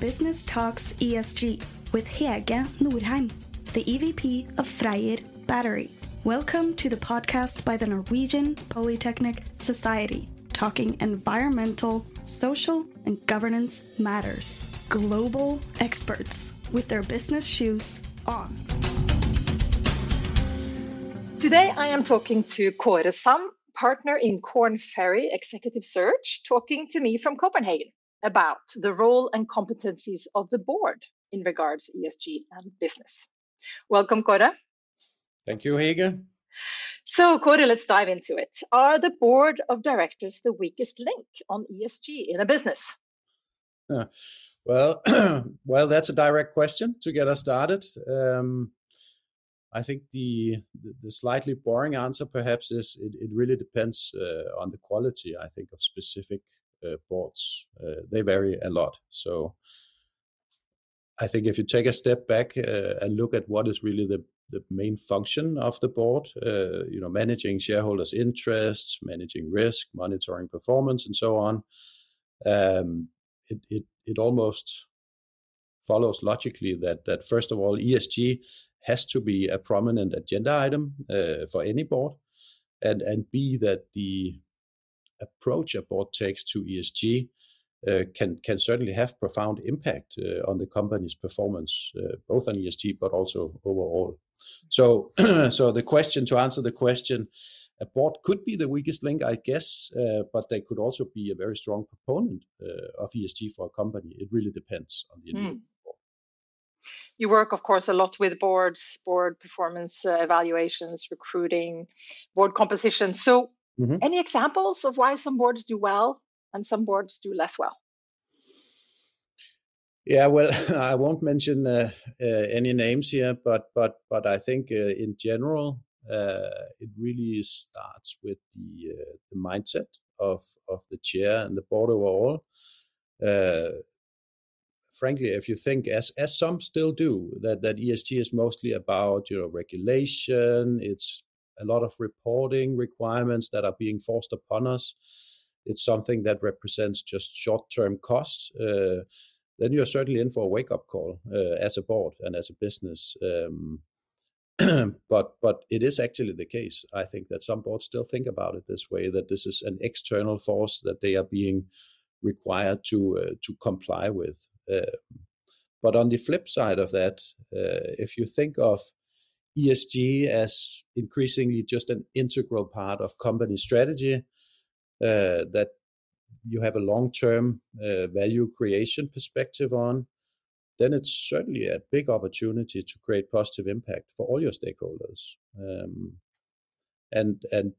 Business Talks ESG with Hege Norheim, the EVP of Freyr Battery. Welcome to the podcast by the Norwegian Polytechnic Society, talking environmental, social, and governance matters. Global experts with their business shoes on. Today I am talking to Kåre Sand, partner in Korn Ferry Executive Search, talking to me from Copenhagen about the role and competencies of the board in regards ESG and business. Welcome, Kåre. Thank you, Hege. So, Kåre, let's dive into it. Are the board of directors the weakest link on ESG in a business? Uh, well, well, that's a direct question to get us started. Um, I think the, the slightly boring answer perhaps is it, it really depends uh, on the quality. I think of specific boards. Uh, they vary a lot. So I think if you take a step back uh, and look at what is really the the main function of the board, uh, you know, managing shareholders' interests, managing risk, monitoring performance, and so on. Um, it, it it almost follows logically that that first of all, ESG has to be a prominent agenda item uh, for any board, and and b that the approach a board takes to ESG uh, can can certainly have profound impact uh, on the company's performance, uh, both on ESG but also overall. So, so the question to answer the question, a board could be the weakest link, I guess, uh, but they could also be a very strong proponent uh, of ESG for a company. It really depends on the individual. Mm you work, of course, a lot with boards, board performance uh, evaluations, recruiting, board composition. So, mm-hmm. any examples of why some boards do well and some boards do less well? Yeah, well, I won't mention uh, uh, any names here, but but but I think uh, in general, uh, it really starts with the uh, the mindset of of the chair and the board overall frankly, if you think as as some still do, that that ESG is mostly about you know regulation, it's a lot of reporting requirements that are being forced upon us. It's something that represents just short-term costs. Uh, then you're certainly in for a wake-up call uh, as a board and as a business. Um, but but it is actually the case. I think that some boards still think about it this way: that this is an external force that they are being required to uh, to comply with. Uh, but on the flip side of that, uh, if you think of ESG as increasingly just an integral part of company strategy, uh, that you have a long-term value creation perspective on, then it's certainly a big opportunity to create positive impact for all your stakeholders. Um, and and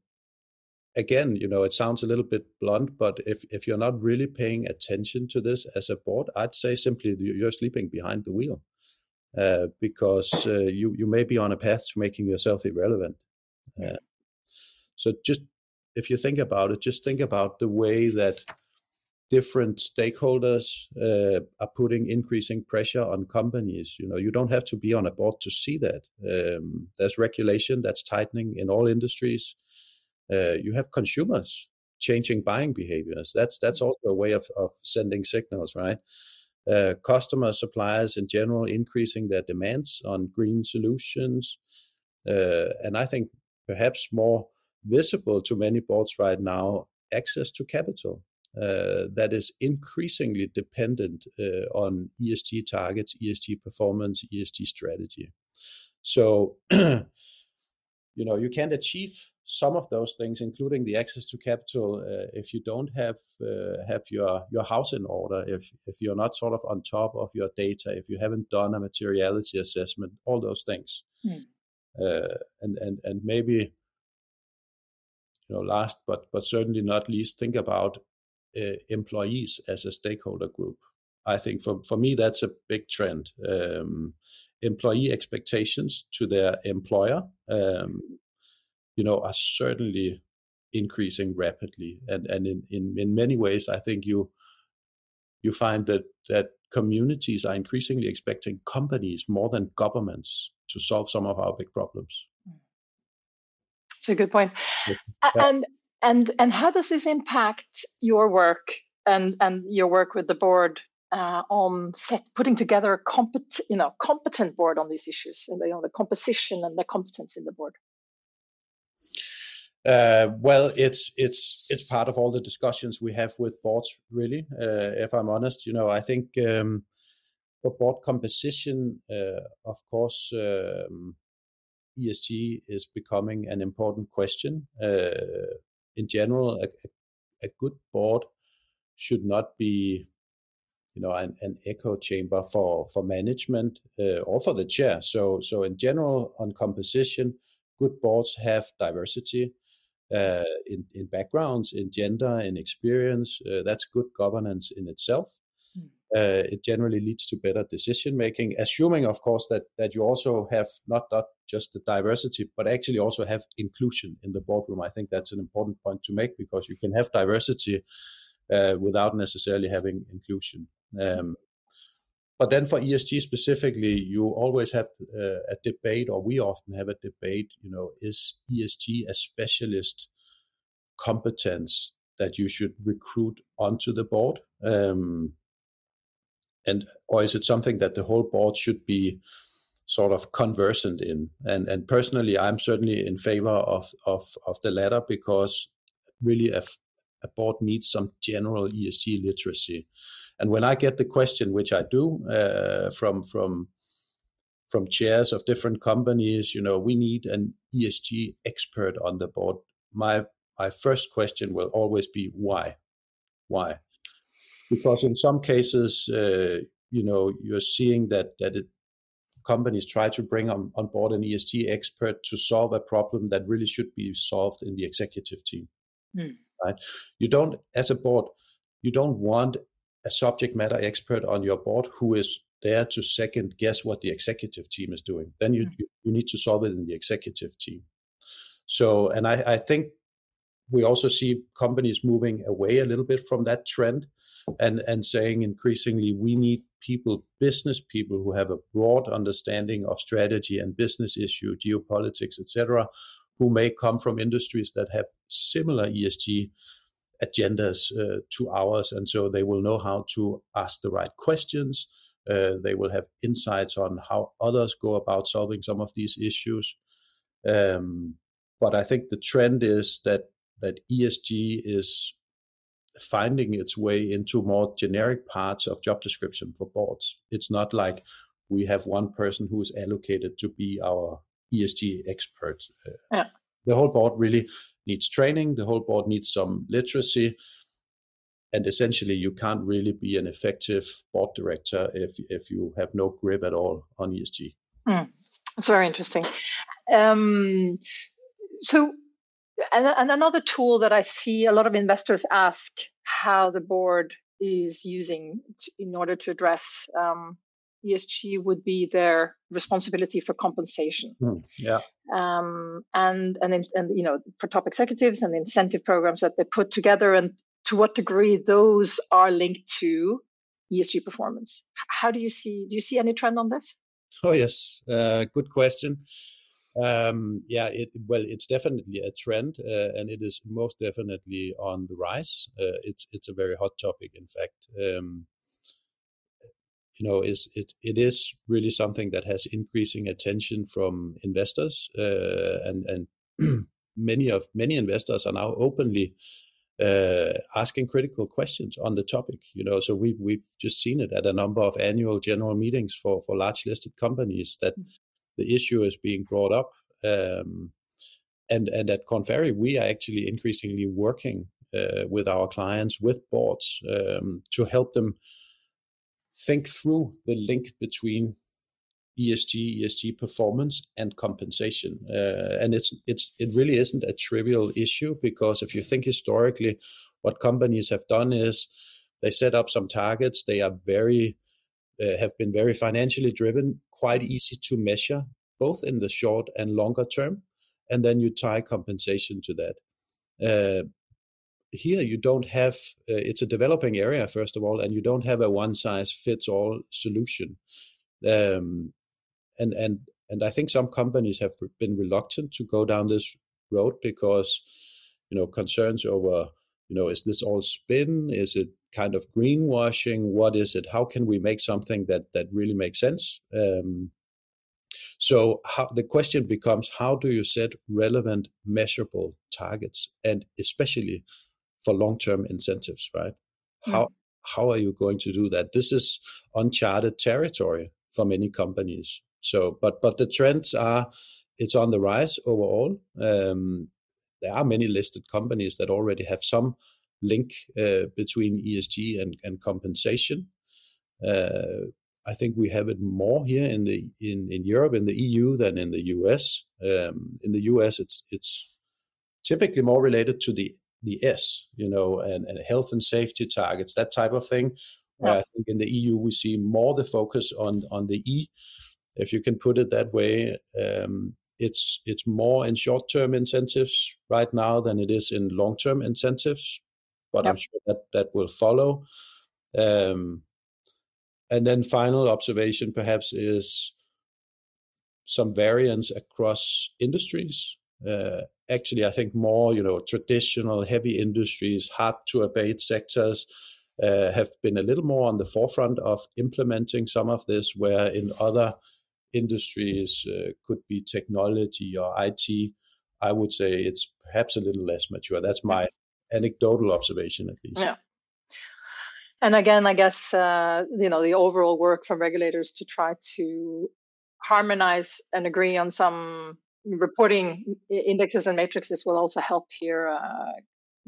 again, you know, it sounds a little bit blunt, but if, if you're not really paying attention to this as a board, I'd say simply you're sleeping behind the wheel uh, because uh, you, you may be on a path to making yourself irrelevant. Uh, so just if you think about it, just think about the way that different stakeholders uh, are putting increasing pressure on companies. You know, you don't have to be on a board to see that. Um, there's regulation that's tightening in all industries uh, you have consumers changing buying behaviors. That's that's mm. also a way of, of sending signals, right? Uh, customer suppliers in general increasing their demands on green solutions, uh, and I think perhaps more visible to many boards right now, access to capital. Uh, that is increasingly dependent uh, on ESG targets, ESG performance, ESG strategy. So, you know, you can't achieve some of those things, including the access to capital, uh, if you don't have uh, have your your house in order, if if you're not sort of on top of your data, if you haven't done a materiality assessment, all those things, mm. uh, and and and maybe you know last but but certainly not least, think about uh, employees as a stakeholder group. I think for for me that's a big trend. Um, employee expectations to their employer um, you know, are certainly increasing rapidly. And and in, in, in many ways, I think you you find that that communities are increasingly expecting companies more than governments to solve some of our big problems. It's a good point. Yeah. And and and how does this impact your work and and your work with the board uh, on set, putting together a competent, you know, competent board on these issues and you know, the composition and the competence in the board? Uh, well, it's it's it's part of all the discussions we have with boards. Really, uh, if I'm honest, you know, I think um, for board composition, uh, of course, um, ESG is becoming an important question. Uh, in general, a, a, good board should not be, you know, an, an echo chamber for for management uh, or for the chair. So so in general, on composition, good boards have diversity. Uh, in, in backgrounds, in gender, in experience. Uh, that's good governance in itself. Uh, it generally leads to better decision making assuming of course that that you also have not, not just the diversity but actually also have inclusion in the boardroom. I think that's an important point to make because you can have diversity uh, without necessarily having inclusion. Um, but then for ESG specifically, you always have uh, a debate, or we often have a debate. You know, is ESG a specialist competence that you should recruit onto the board? Um, and or is it something that the whole board should be sort of conversant in and and personally i'm certainly in favor of of of the latter because really a, a board needs some general esg literacy and when i get the question which i do uh, from from from chairs of different companies you know we need an esg expert on the board my my first question will always be why why because in some cases, uh, you know, you're seeing that that it, companies try to bring on, on board an ESG expert to solve a problem that really should be solved in the executive team. Mm. Right? You don't, as a board, you don't want a subject matter expert on your board who is there to second guess what the executive team is doing. Then you, mm. you, you need to solve it in the executive team. So, and I, I think we also see companies moving away a little bit from that trend and and saying increasingly we need people business people who have a broad understanding of strategy and business issue geopolitics etc who may come from industries that have similar esg agendas uh, to ours and so they will know how to ask the right questions uh, they will have insights on how others go about solving some of these issues um, but i think the trend is that that esg is finding its way into more generic parts of job description for boards. It's not like we have one person who is allocated to be our ESG expert. Yeah. The whole board really needs training. The whole board needs some literacy. And essentially, you can't really be an effective board director if, if you have no grip at all on ESG. Mm. That's very interesting. Um, so, and, and another tool that I see a lot of investors ask how the board is using in order to address um, ESG would be their responsibility for compensation. Mm, yeah. Um, and, and and you know for top executives and incentive programs that they put together and to what degree those are linked to ESG performance. How do you see do you see any trend on this? Oh yes, uh, good question. Um, yeah, it, well, it's definitely a trend, uh, and it is most definitely on the rise. Uh, it's it's a very hot topic, in fact. Um, you know, is it it is really something that has increasing attention from investors, uh, and and many of many investors are now openly uh, asking critical questions on the topic. You know, so we've we've just seen it at a number of annual general meetings for for large listed companies that mm the issue is being brought up. Um, and, and at Korn Ferry, we are actually increasingly working uh, with our clients, with boards, um, to help them think through the link between ESG, ESG performance, and compensation. Uh, and it's it's it really isn't a trivial issue because if you think historically, what companies have done is they set up some targets. They are very uh, have been very financially driven, quite easy to measure, both in the short and longer term. And then you tie compensation to that. Uh, here you don't have uh, it's a developing area first of all and you don't have a one size fits all solution um, and and and i think some companies have been reluctant to go down this road because you know concerns over you know is this all spin is it kind of greenwashing? What is it? How can we make something that that really makes sense? Um, so how, the question becomes: How do you set relevant, measurable targets, and especially for long-term incentives? Right? Mm. How how are you going to do that? This is uncharted territory for many companies. So, but but the trends are it's on the rise overall. Um, there are many listed companies that already have some link uh, between ESG and, and compensation. Uh, I think we have it more here in the in, in Europe in the EU than in the US. Um, in the US, it's it's typically more related to the the S, you know, and, and health and safety targets, that type of thing. Where I think in the EU we see more the focus on on the E, if you can put it that way. Um, it's it's more in short term incentives right now than it is in long term incentives but yep. I'm sure that that will follow. Um, and then final observation perhaps is some variance across industries. Uh, actually, I think more you know traditional heavy industries, hard to abate sectors. Uh, have been a little more on the forefront of implementing some of this, where in other industries uh, could be technology or IT. I would say it's perhaps a little less mature. That's my anecdotal observation at least. Yeah. And again, I guess uh, you know the overall work from regulators to try to harmonize and agree on some reporting indexes and matrices will also help here. Uh,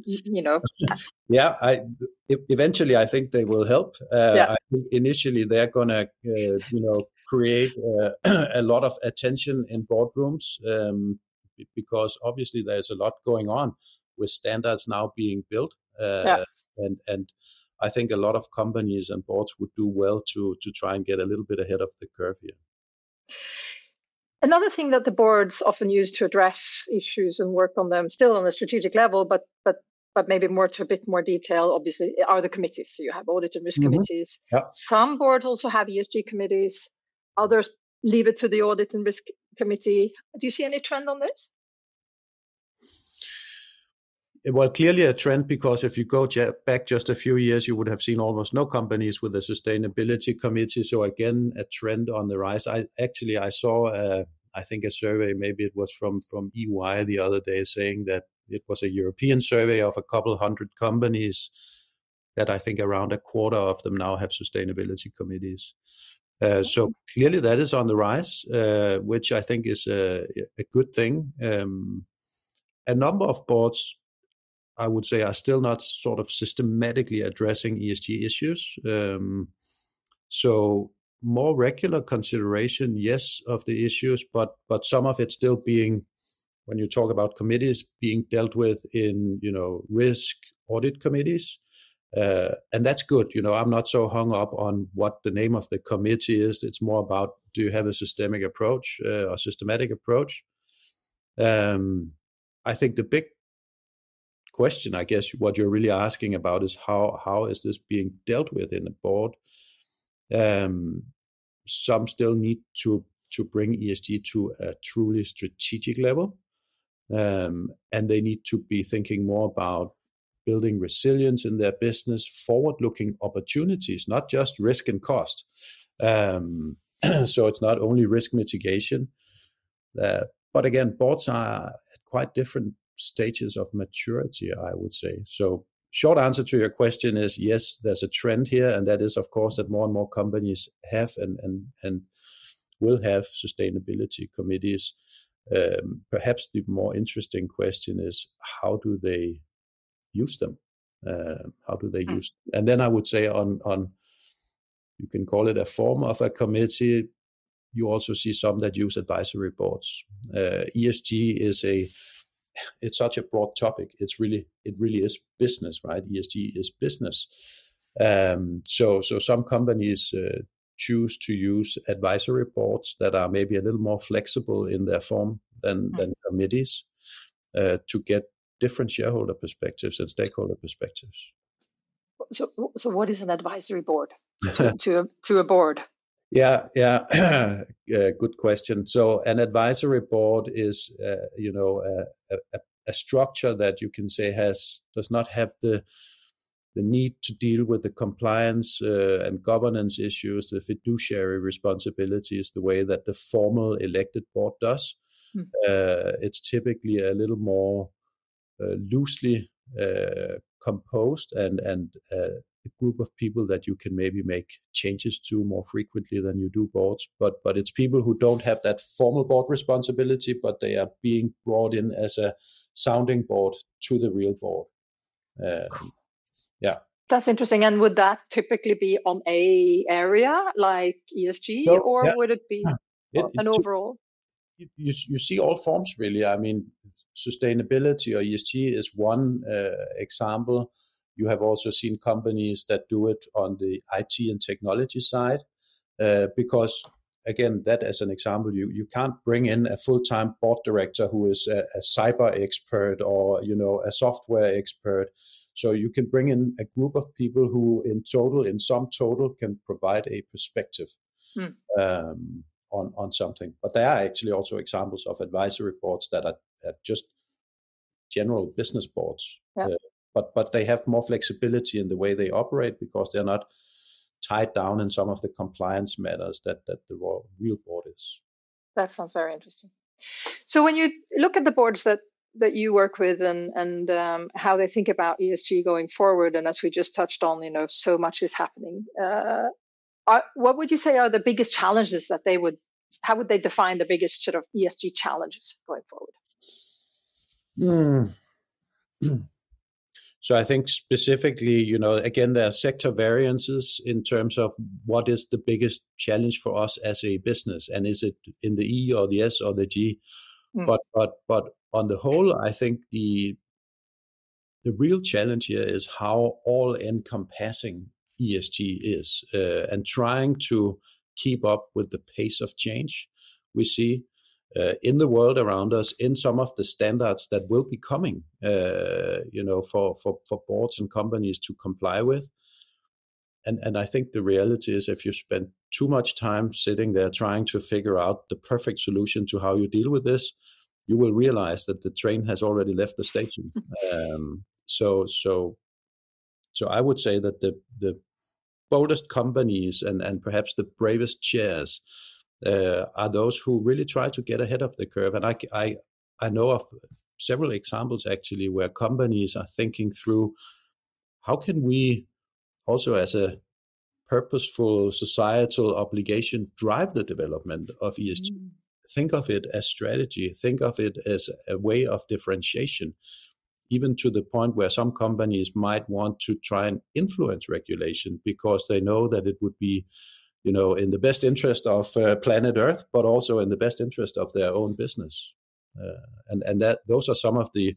you know. yeah, I eventually I think they will help. Uh, yeah. I think initially they're gonna uh, you know create uh, a lot of attention in boardrooms um, because obviously there's a lot going on with standards now being built. Uh, yeah. And and I think a lot of companies and boards would do well to to try and get a little bit ahead of the curve here. Another thing that the boards often use to address issues and work on them, still on a strategic level, but but but maybe more to a bit more detail, obviously, are the committees. So you have audit and risk mm-hmm. committees. Yep. Some boards also have ESG committees. Others leave it to the audit and risk committee. Do you see any trend on this? Well, clearly a trend because if you go back just a few years, you would have seen almost no companies with a sustainability committee. So again, a trend on the rise. I actually I saw uh, I think a survey, maybe it was from from EY the other day, saying that it was a European survey of a couple hundred companies that I think around a quarter of them now have sustainability committees. Uh, so clearly that is on the rise, uh, which I think is a, a good thing. Um, a number of boards I would say, are still not sort of systematically addressing ESG issues. Um, so more regular consideration, yes, of the issues, but but some of it still being, when you talk about committees, being dealt with in you know risk audit committees, uh, and that's good. You know, I'm not so hung up on what the name of the committee is. It's more about do you have a systemic approach uh, or systematic approach. Um, I think the big question, I guess, what you're really asking about is how how is this being dealt with in the board? Um, some still need to to bring ESG to a truly strategic level, um, and they need to be thinking more about building resilience in their business, forward-looking opportunities, not just risk and cost. Um, so it's not only risk mitigation, uh, but again, boards are at quite different stages of maturity, I would say. So, short answer to your question is yes, there's a trend here, and that is, of course, that more and more companies have and and and will have sustainability committees. Um, perhaps the more interesting question is how do they use them? Uh, how do they mm. use? Them? And then I would say on on you can call it a form of a committee. You also see some that use advisory boards. Uh, ESG is a it's such a broad topic. It's really it really is business, right? ESG is business. Um, so so some companies uh, choose to use advisory boards that are maybe a little more flexible in their form than mm-hmm. than committees uh, to get different shareholder perspectives and stakeholder perspectives. So so what is an advisory board to to, a, to a board? Yeah, yeah, uh, good question. So an advisory board is, uh, you know, a, a, a, structure that you can say has does not have the the need to deal with the compliance uh, and governance issues, the fiduciary responsibilities, the way that the formal elected board does. Mm. Uh, it's typically a little more uh, loosely uh, composed and and uh, a group of people that you can maybe make changes to more frequently than you do boards. But but it's people who don't have that formal board responsibility, but they are being brought in as a sounding board to the real board. Um, yeah. That's interesting. And would that typically be on a area like ESG, no, or yeah. would it be it, an it, overall? You, you see all forms really. I mean, sustainability or ESG is one uh, example. You have also seen companies that do it on the IT and technology side, uh, because again, that as an example, you, you can't bring in a full-time board director who is a, a cyber expert or you know a software expert. So you can bring in a group of people who, in total, in some total, can provide a perspective hmm. um, on on something. But there are actually also examples of advisory boards that are, are just general business boards. Yeah. Uh, but but they have more flexibility in the way they operate because they're not tied down in some of the compliance matters that that the real board is. That sounds very interesting. So when you look at the boards that that you work with and and um, how they think about ESG going forward, and as we just touched on, you know, so much is happening. Uh, are, what would you say are the biggest challenges that they would? How would they define the biggest sort of ESG challenges going forward? Hmm. So I think specifically, you know, again, there are sector variances in terms of what is the biggest challenge for us as a business, and is it in the E or the S or the G? Mm. But but but on the whole, I think the the real challenge here is how all encompassing ESG is, uh, and trying to keep up with the pace of change we see uh, in the world around us in some of the standards that will be coming, uh, you know, for, for, for boards and companies to comply with. And, and I think the reality is if you spend too much time sitting there trying to figure out the perfect solution to how you deal with this, you will realize that the train has already left the station. um, so, so, so I would say that the, the boldest companies and, and perhaps the bravest chairs uh, are those who really try to get ahead of the curve. And I, I, I know of several examples actually where companies are thinking through how can we also as a purposeful societal obligation drive the development of ESG. Mm. Think of it as strategy. Think of it as a way of differentiation, even to the point where some companies might want to try and influence regulation because they know that it would be you know, in the best interest of uh, planet Earth, but also in the best interest of their own business. Uh, and and that those are some of the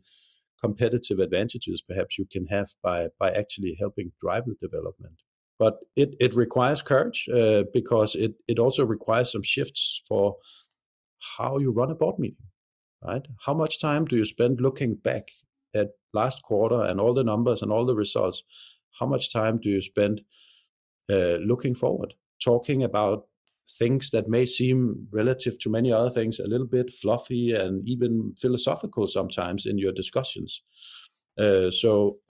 competitive advantages perhaps you can have by by actually helping drive the development. But it, it requires courage uh, because it, it also requires some shifts for how you run a board meeting, right? How much time do you spend looking back at last quarter and all the numbers and all the results? How much time do you spend uh, looking forward? Talking about things that may seem relative to many other things a little bit fluffy and even philosophical sometimes in your discussions. Uh, so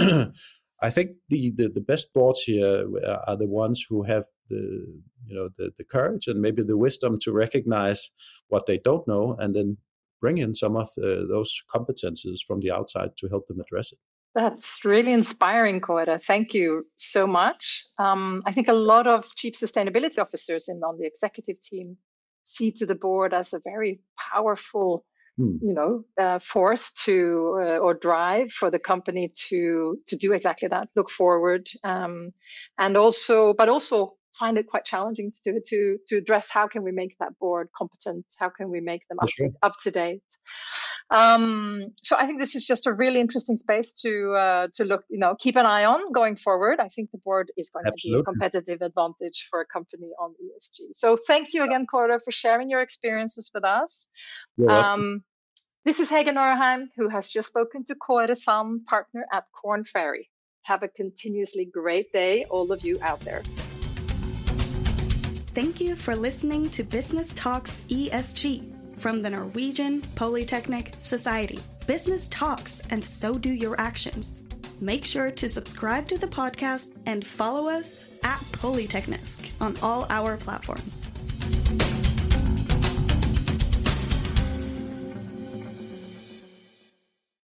I think the, the, the best boards here are the ones who have the you know the, the courage and maybe the wisdom to recognize what they don't know and then bring in some of uh, those competences from the outside to help them address it. That's really inspiring, Kåre. Thank you so much. Um, I think a lot of chief sustainability officers in on the executive team see to the board as a very powerful, hmm. you know, uh, force to uh, or drive for the company to to do exactly that, look forward, um, and also, but also find it quite challenging to to to address how can we make that board competent, how can we make them up, sure. up to date. Um, so I think this is just a really interesting space to uh, to look, you know, keep an eye on going forward. I think the board is going Absolutely. to be a competitive advantage for a company on ESG. So thank you again, Kåre, for sharing your experiences with us. Um, this is Hege Norheim, who has just spoken to Kåre Sand, partner at Korn Ferry. Have a continuously great day, all of you out there. Thank you for listening to Business Talks ESG from the Norwegian Polytechnic Society. Business talks, and so do your actions. Make sure to subscribe to the podcast and follow us at Polyteknisk on all our platforms.